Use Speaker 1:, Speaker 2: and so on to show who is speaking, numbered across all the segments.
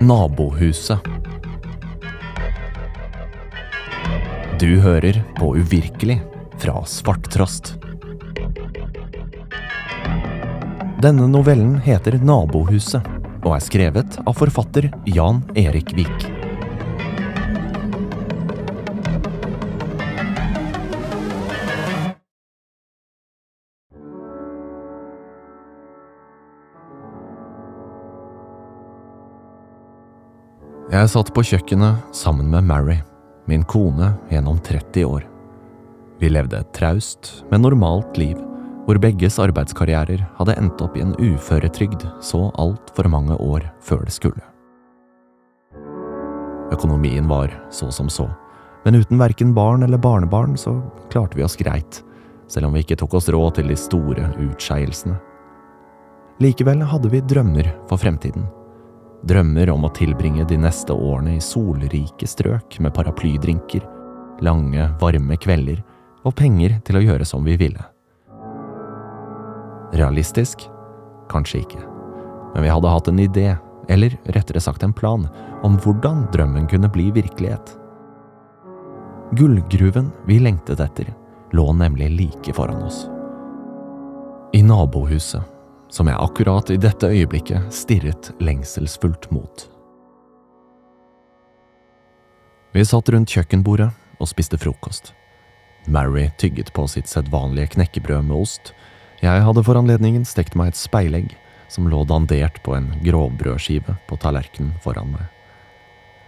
Speaker 1: Nabohuset. Du hører på Uvirkelig fra Svarttrost. Denne novellen heter Nabohuset og er skrevet av forfatter Jan Erik Vik. Jeg satt på kjøkkenet sammen med Mary, min kone gjennom 30 år. Vi levde et traust, men normalt liv, hvor begges arbeidskarrierer hadde endt opp i en uføretrygd så altfor mange år før det skulle. Økonomien var så som så, men uten verken barn eller barnebarn så klarte vi oss greit, selv om vi ikke tok oss råd til de store utskeielsene. Likevel hadde vi drømmer for fremtiden. Drømmer om å tilbringe de neste årene i solrike strøk med paraplydrinker, lange, varme kvelder og penger til å gjøre som vi ville. Realistisk? Kanskje ikke. Men vi hadde hatt en idé, eller rettere sagt en plan, om hvordan drømmen kunne bli virkelighet. Gullgruven vi lengtet etter, lå nemlig like foran oss. I nabohuset som jeg akkurat i dette øyeblikket stirret lengselsfullt mot. Vi satt rundt kjøkkenbordet og spiste frokost. Mary tygget på sitt sedvanlige knekkebrød med ost. Jeg hadde for anledningen stekt meg et speilegg som lå dandert på en grovbrødskive på tallerkenen foran meg.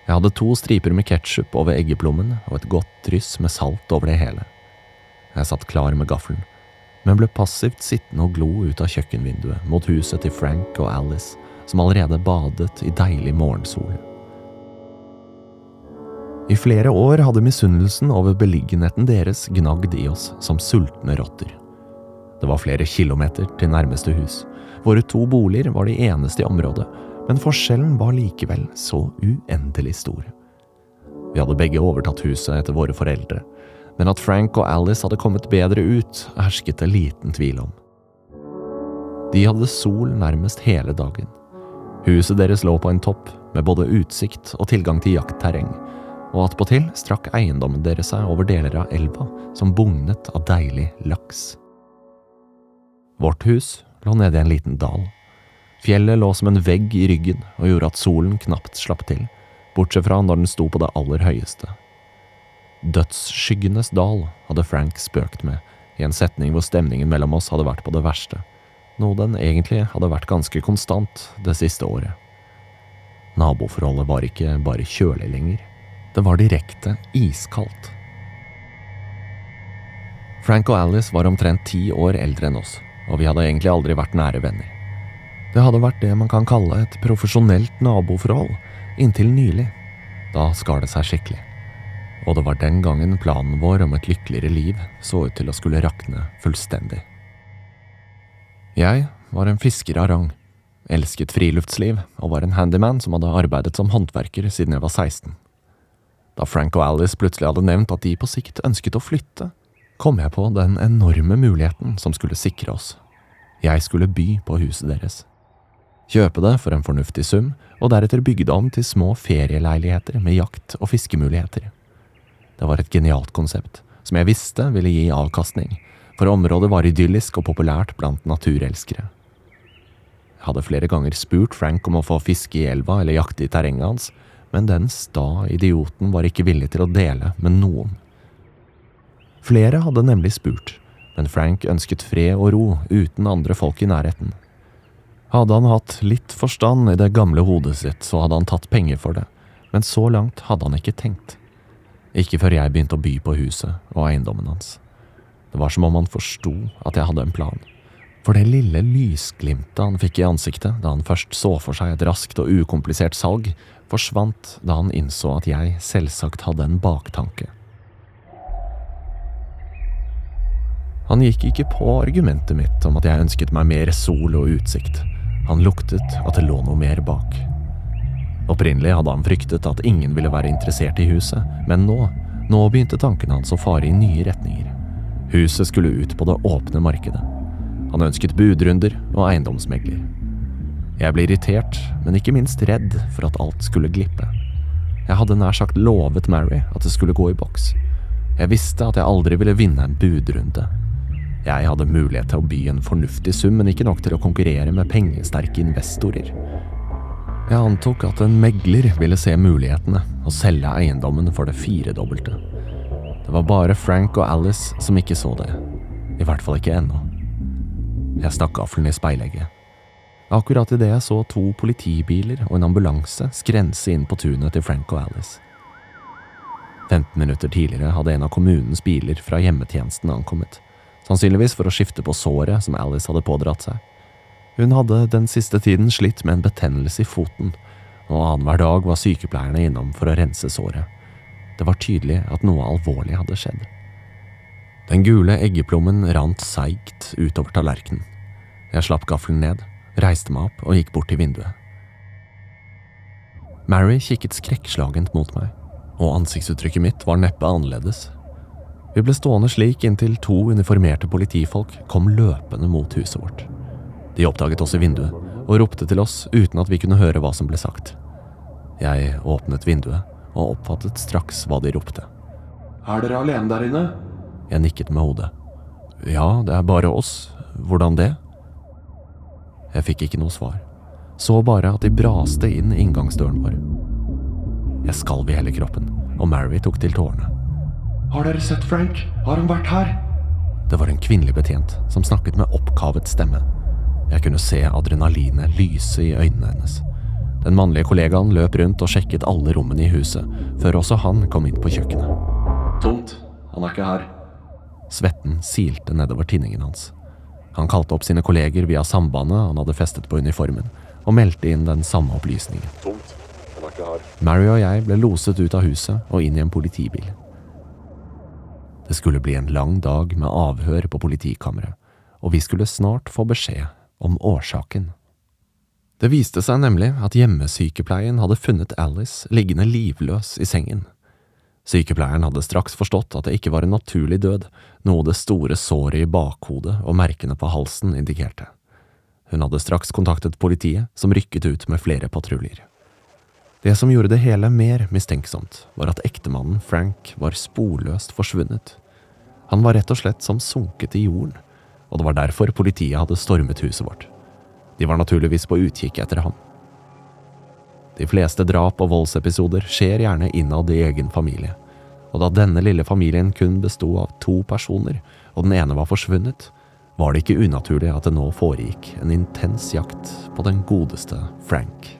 Speaker 1: Jeg hadde to striper med ketsjup over eggeplommen og et godt dryss med salt over det hele. Jeg satt klar med gaffelen men ble passivt sittende og glo ut av kjøkkenvinduet mot huset til Frank og Alice, som allerede badet i deilig morgensol. I flere år hadde misunnelsen over beliggenheten deres gnagd i oss som sultne rotter. Det var flere kilometer til nærmeste hus. Våre to boliger var de eneste i området, men forskjellen var likevel så uendelig stor. Vi hadde begge overtatt huset etter våre foreldre, men at Frank og Alice hadde kommet bedre ut, hersket det liten tvil om. De hadde sol nærmest hele dagen. Huset deres lå på en topp, med både utsikt og tilgang til jaktterreng, og attpåtil strakk eiendommen deres seg over deler av elva som bugnet av deilig laks. Vårt hus lå nede i en liten dal. Fjellet lå som en vegg i ryggen og gjorde at solen knapt slapp til, bortsett fra når den sto på det aller høyeste. Dødsskyggenes dal hadde Frank spøkt med, i en setning hvor stemningen mellom oss hadde vært på det verste, noe den egentlig hadde vært ganske konstant det siste året. Naboforholdet var ikke bare kjølig lenger, det var direkte iskaldt. Frank og Alice var omtrent ti år eldre enn oss, og vi hadde egentlig aldri vært nære venner. Det hadde vært det man kan kalle et profesjonelt naboforhold, inntil nylig. Da skar det seg skikkelig og det var den gangen planen vår om et lykkeligere liv så ut til å skulle rakne fullstendig. Jeg var en fisker av rang, elsket friluftsliv og var en handyman som hadde arbeidet som håndverker siden jeg var 16. Da Frank og Alice plutselig hadde nevnt at de på sikt ønsket å flytte, kom jeg på den enorme muligheten som skulle sikre oss. Jeg skulle by på huset deres. Kjøpe det for en fornuftig sum, og deretter bygge det om til små ferieleiligheter med jakt- og fiskemuligheter. Det var et genialt konsept, som jeg visste ville gi avkastning, for området var idyllisk og populært blant naturelskere. Jeg hadde flere ganger spurt Frank om å få fiske i elva eller jakte i terrenget hans, men den sta idioten var ikke villig til å dele med noen. Flere hadde nemlig spurt, men Frank ønsket fred og ro uten andre folk i nærheten. Hadde han hatt litt forstand i det gamle hodet sitt, så hadde han tatt penger for det, men så langt hadde han ikke tenkt. Ikke før jeg begynte å by på huset og eiendommen hans. Det var som om han forsto at jeg hadde en plan. For det lille lysglimtet han fikk i ansiktet da han først så for seg et raskt og ukomplisert salg, forsvant da han innså at jeg selvsagt hadde en baktanke. Han gikk ikke på argumentet mitt om at jeg ønsket meg mer sol og utsikt. Han luktet at det lå noe mer bak. Opprinnelig hadde han fryktet at ingen ville være interessert i huset, men nå, nå begynte tankene hans å fare i nye retninger. Huset skulle ut på det åpne markedet. Han ønsket budrunder og eiendomsmegler. Jeg ble irritert, men ikke minst redd for at alt skulle glippe. Jeg hadde nær sagt lovet Mary at det skulle gå i boks. Jeg visste at jeg aldri ville vinne en budrunde. Jeg hadde mulighet til å by en fornuftig sum, men ikke nok til å konkurrere med pengesterke investorer. Jeg antok at en megler ville se mulighetene og selge eiendommen for det firedobbelte. Det var bare Frank og Alice som ikke så det. I hvert fall ikke ennå. Jeg stakk gaffelen i speilegget. Akkurat idet jeg så to politibiler og en ambulanse skrense inn på tunet til Frank og Alice. 15 minutter tidligere hadde en av kommunens biler fra hjemmetjenesten ankommet, sannsynligvis for å skifte på såret som Alice hadde pådratt seg. Hun hadde den siste tiden slitt med en betennelse i foten, og annenhver dag var sykepleierne innom for å rense såret. Det var tydelig at noe alvorlig hadde skjedd. Den gule eggeplommen rant seigt utover tallerkenen. Jeg slapp gaffelen ned, reiste meg opp og gikk bort til vinduet. Mary kikket skrekkslagent mot meg, og ansiktsuttrykket mitt var neppe annerledes. Vi ble stående slik inntil to uniformerte politifolk kom løpende mot huset vårt. De oppdaget oss i vinduet og ropte til oss uten at vi kunne høre hva som ble sagt. Jeg åpnet vinduet og oppfattet straks hva de ropte.
Speaker 2: Er dere alene der inne?
Speaker 1: Jeg nikket med hodet. Ja, det er bare oss. Hvordan det? Jeg fikk ikke noe svar. Så bare at de braste inn inngangsdøren vår. Jeg skalv i hele kroppen, og Mary tok til tårene.
Speaker 2: Har dere sett Frank? Har han vært her?
Speaker 1: Det var en kvinnelig betjent som snakket med oppkavet stemme. Jeg kunne se adrenalinet lyse i øynene hennes. Den mannlige kollegaen løp rundt og sjekket alle rommene i huset, før også han kom inn på kjøkkenet.
Speaker 2: Tomt. Han er ikke her.
Speaker 1: Svetten silte nedover tinningen hans. Han kalte opp sine kolleger via sambandet han hadde festet på uniformen, og meldte inn den samme opplysningen.
Speaker 2: Tomt. Han er ikke her.
Speaker 1: Mary og jeg ble loset ut av huset og inn i en politibil. Det skulle bli en lang dag med avhør på politikammeret, og vi skulle snart få beskjed om årsaken. Det viste seg nemlig at hjemmesykepleien hadde funnet Alice liggende livløs i sengen. Sykepleieren hadde straks forstått at det ikke var en naturlig død, noe det store såret i bakhodet og merkene på halsen indikerte. Hun hadde straks kontaktet politiet, som rykket ut med flere patruljer. Det som gjorde det hele mer mistenksomt, var at ektemannen Frank var sporløst forsvunnet. Han var rett og slett som sunket i jorden, og det var derfor politiet hadde stormet huset vårt. De var naturligvis på utkikk etter ham. De fleste drap og voldsepisoder skjer gjerne innad i egen familie, og da denne lille familien kun besto av to personer, og den ene var forsvunnet, var det ikke unaturlig at det nå foregikk en intens jakt på den godeste Frank.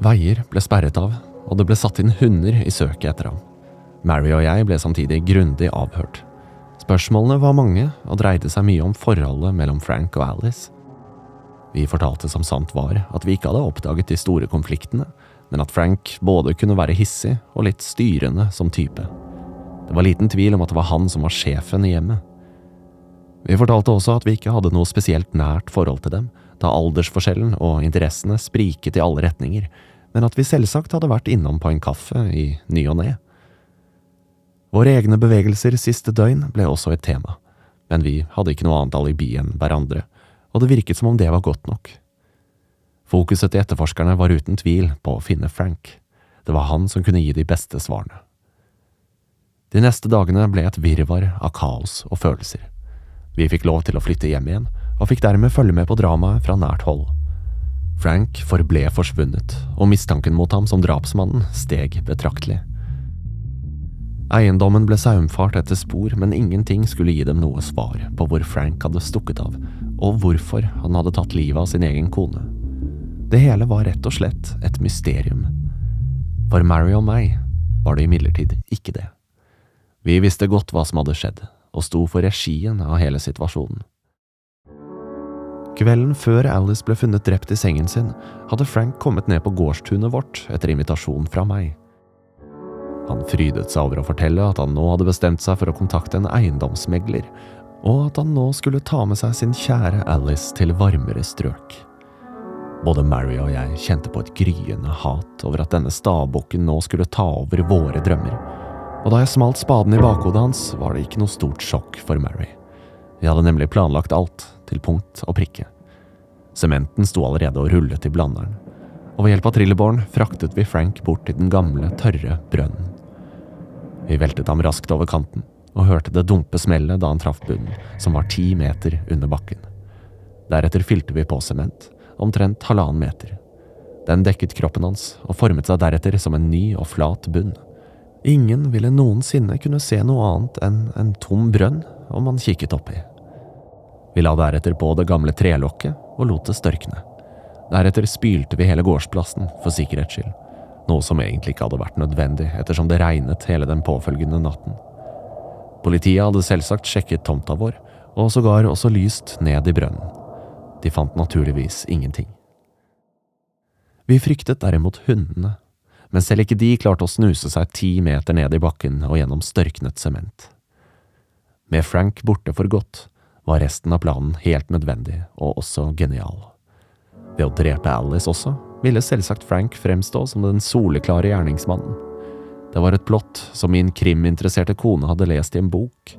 Speaker 1: Veier ble sperret av, og det ble satt inn hunder i søket etter ham. Mary og jeg ble samtidig grundig avhørt. Spørsmålene var mange og dreide seg mye om forholdet mellom Frank og Alice. Vi fortalte som sant var at vi ikke hadde oppdaget de store konfliktene, men at Frank både kunne være hissig og litt styrende som type. Det var liten tvil om at det var han som var sjefen i hjemmet. Vi fortalte også at vi ikke hadde noe spesielt nært forhold til dem, da aldersforskjellen og interessene spriket i alle retninger, men at vi selvsagt hadde vært innom på en kaffe i ny og ne. Våre egne bevegelser siste døgn ble også et tema, men vi hadde ikke noe annet alibi enn hverandre, og det virket som om det var godt nok. Fokuset til etterforskerne var uten tvil på å finne Frank. Det var han som kunne gi de beste svarene. De neste dagene ble et virvar av kaos og følelser. Vi fikk lov til å flytte hjem igjen, og fikk dermed følge med på dramaet fra nært hold. Frank forble forsvunnet, og mistanken mot ham som drapsmannen steg betraktelig. Eiendommen ble saumfart etter spor, men ingenting skulle gi dem noe svar på hvor Frank hadde stukket av, og hvorfor han hadde tatt livet av sin egen kone. Det hele var rett og slett et mysterium. For Mary og meg var det imidlertid ikke det. Vi visste godt hva som hadde skjedd, og sto for regien av hele situasjonen. Kvelden før Alice ble funnet drept i sengen sin, hadde Frank kommet ned på gårdstunet vårt etter invitasjon fra meg. Han frydet seg over å fortelle at han nå hadde bestemt seg for å kontakte en eiendomsmegler, og at han nå skulle ta med seg sin kjære Alice til varmere strøk. Både Mary og jeg kjente på et gryende hat over at denne stabukken nå skulle ta over våre drømmer, og da jeg smalt spaden i bakhodet hans, var det ikke noe stort sjokk for Mary. Vi hadde nemlig planlagt alt, til punkt og prikke. Sementen sto allerede og rullet i blanderen, og ved hjelp av trillebåren fraktet vi Frank bort til den gamle, tørre brønnen. Vi veltet ham raskt over kanten, og hørte det dumpe smellet da han traff bunnen, som var ti meter under bakken. Deretter fylte vi på sement, omtrent halvannen meter. Den dekket kroppen hans, og formet seg deretter som en ny og flat bunn. Ingen ville noensinne kunne se noe annet enn en tom brønn om man kikket oppi. Vi la deretter på det gamle trelokket og lot det størkne. Deretter spylte vi hele gårdsplassen, for sikkerhets skyld, noe som egentlig ikke hadde vært nødvendig ettersom det regnet hele den påfølgende natten. Politiet hadde selvsagt sjekket tomta vår, og sågar også lyst ned i brønnen. De fant naturligvis ingenting. Vi fryktet derimot hundene, men selv ikke de klarte å snuse seg ti meter ned i bakken og gjennom størknet sement. Med Frank borte for godt var resten av planen helt nødvendig og også genial. Ved å drepe Alice også ville selvsagt Frank fremstå som den soleklare gjerningsmannen. Det var et plott som min kriminteresserte kone hadde lest i en bok,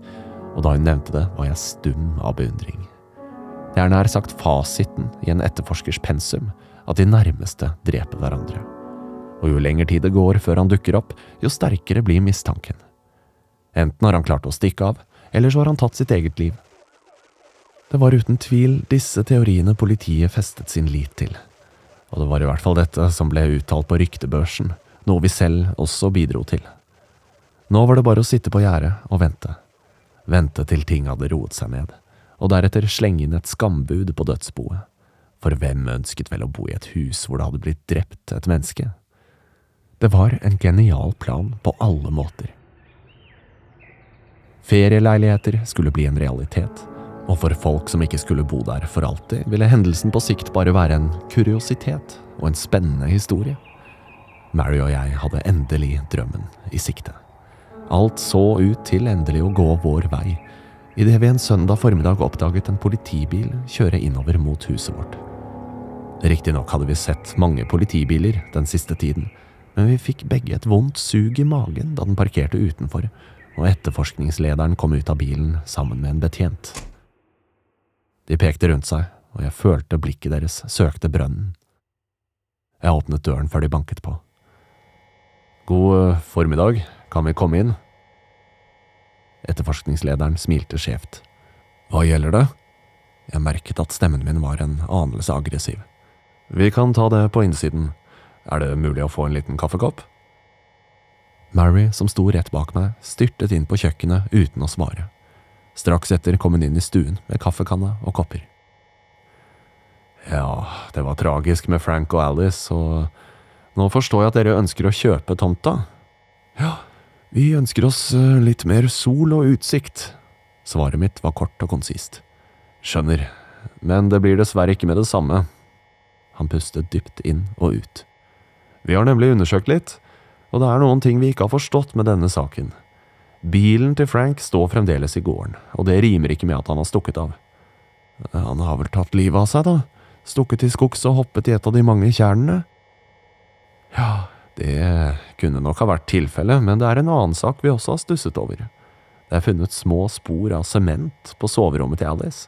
Speaker 1: og da hun nevnte det, var jeg stum av beundring. Det er nær sagt fasiten i en etterforskers pensum at de nærmeste dreper hverandre. Og jo lenger tid det går før han dukker opp, jo sterkere blir mistanken. Enten har han klart å stikke av, eller så har han tatt sitt eget liv. Det var uten tvil disse teoriene politiet festet sin lit til, og det var i hvert fall dette som ble uttalt på ryktebørsen, noe vi selv også bidro til. Nå var det bare å sitte på gjerdet og vente. Vente til ting hadde roet seg ned og deretter slenge inn et skambud på dødsboet. For hvem ønsket vel å bo i et hus hvor det hadde blitt drept et menneske? Det var en genial plan på alle måter. Ferieleiligheter skulle bli en realitet, og for folk som ikke skulle bo der for alltid, ville hendelsen på sikt bare være en kuriositet og en spennende historie. Mary og jeg hadde endelig drømmen i sikte. Alt så ut til endelig å gå vår vei, idet vi en søndag formiddag oppdaget en politibil kjøre innover mot huset vårt. Riktignok hadde vi sett mange politibiler den siste tiden, men vi fikk begge et vondt sug i magen da den parkerte utenfor, og etterforskningslederen kom ut av bilen sammen med en betjent. De pekte rundt seg, og jeg følte blikket deres søkte brønnen. Jeg åpnet døren før de banket på. God eh, formiddag, kan vi komme inn? Etterforskningslederen smilte skjevt. Hva gjelder det? Jeg merket at stemmen min var en anelse aggressiv. Vi kan ta det på innsiden. Er det mulig å få en liten kaffekopp? Mary, som sto rett bak meg, styrtet inn på kjøkkenet uten å svare. Straks etter kom hun inn i stuen med kaffekanne og kopper. Ja, det var tragisk med Frank og Alice, og nå forstår jeg at dere ønsker å kjøpe tomta. Ja, vi ønsker oss eh, litt mer sol og utsikt. Svaret mitt var kort og konsist. Skjønner, men det blir dessverre ikke med det samme. Han pustet dypt inn og ut. Vi har nemlig undersøkt litt, og det er noen ting vi ikke har forstått med denne saken. Bilen til Frank står fremdeles i gården, og det rimer ikke med at han har stukket av. Han har vel tatt livet av seg, da? Stukket til skogs og hoppet i et av de mange tjernene? Ja, det kunne nok ha vært tilfellet, men det er en annen sak vi også har stusset over. Det er funnet små spor av sement på soverommet til Alice,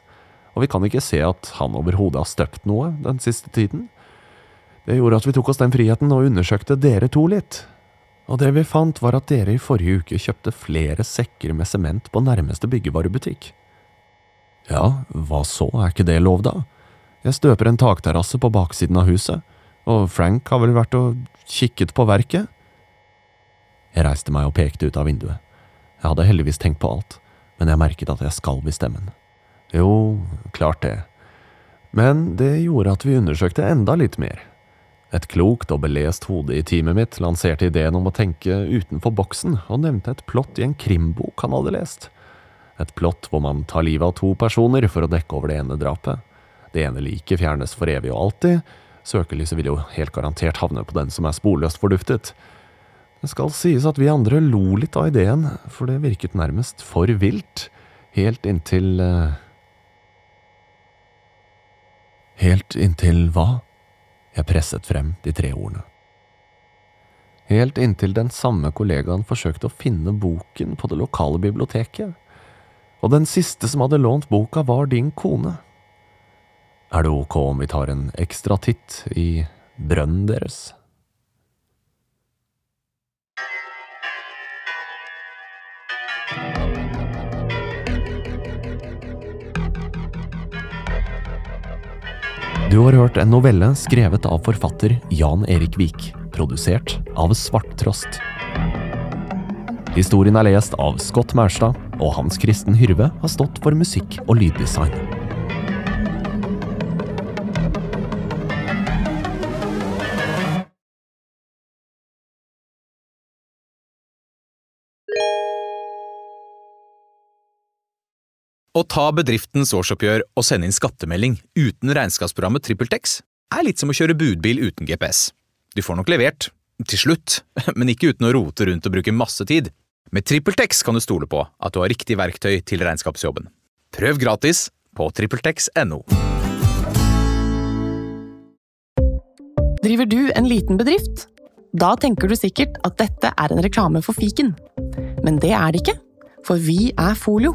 Speaker 1: og vi kan ikke se at han overhodet har støpt noe den siste tiden. Det gjorde at vi tok oss den friheten og undersøkte dere to litt. Og det vi fant, var at dere i forrige uke kjøpte flere sekker med sement på nærmeste byggevarebutikk. Ja, hva så, er ikke det lov, da? Jeg støper en takterrasse på baksiden av huset, og Frank har vel vært og kikket på verket? Jeg reiste meg og pekte ut av vinduet. Jeg hadde heldigvis tenkt på alt, men jeg merket at jeg skalv i stemmen. Jo, klart det. Men det gjorde at vi undersøkte enda litt mer. Et klokt og belest hode i teamet mitt lanserte ideen om å tenke utenfor boksen, og nevnte et plott i en krimbok han hadde lest. Et plott hvor man tar livet av to personer for å dekke over det ene drapet. Det ene liket fjernes for evig og alltid. Søkelyset vil jo helt garantert havne på den som er sporløst forduftet. Det skal sies at vi andre lo litt av ideen, for det virket nærmest for vilt, helt inntil eh, Helt inntil hva? Jeg presset frem de tre ordene. Helt inntil den samme kollegaen forsøkte å finne boken på det lokale biblioteket. Og den siste som hadde lånt boka, var din kone. Er det ok om vi tar en ekstra titt i brønnen deres? Du har hørt en novelle skrevet av forfatter Jan Erik Vik, produsert av Svarttrost. Historien er lest av Scott Maurstad, og Hans Kristen Hyrve har stått for musikk og lyddesign.
Speaker 3: Å ta bedriftens årsoppgjør og sende inn skattemelding uten regnskapsprogrammet TrippelTex er litt som å kjøre budbil uten GPS. Du får nok levert, til slutt, men ikke uten å rote rundt og bruke masse tid. Med TrippelTex kan du stole på at du har riktig verktøy til regnskapsjobben. Prøv gratis på TrippelTex.no.
Speaker 4: Driver du en liten bedrift? Da tenker du sikkert at dette er en reklame for fiken. Men det er det ikke, for vi er Folio.